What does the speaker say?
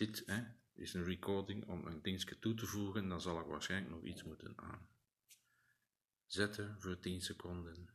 dit hè, is een recording om een dingetje toe te voegen, dan zal ik waarschijnlijk nog iets moeten aan zetten voor 10 seconden.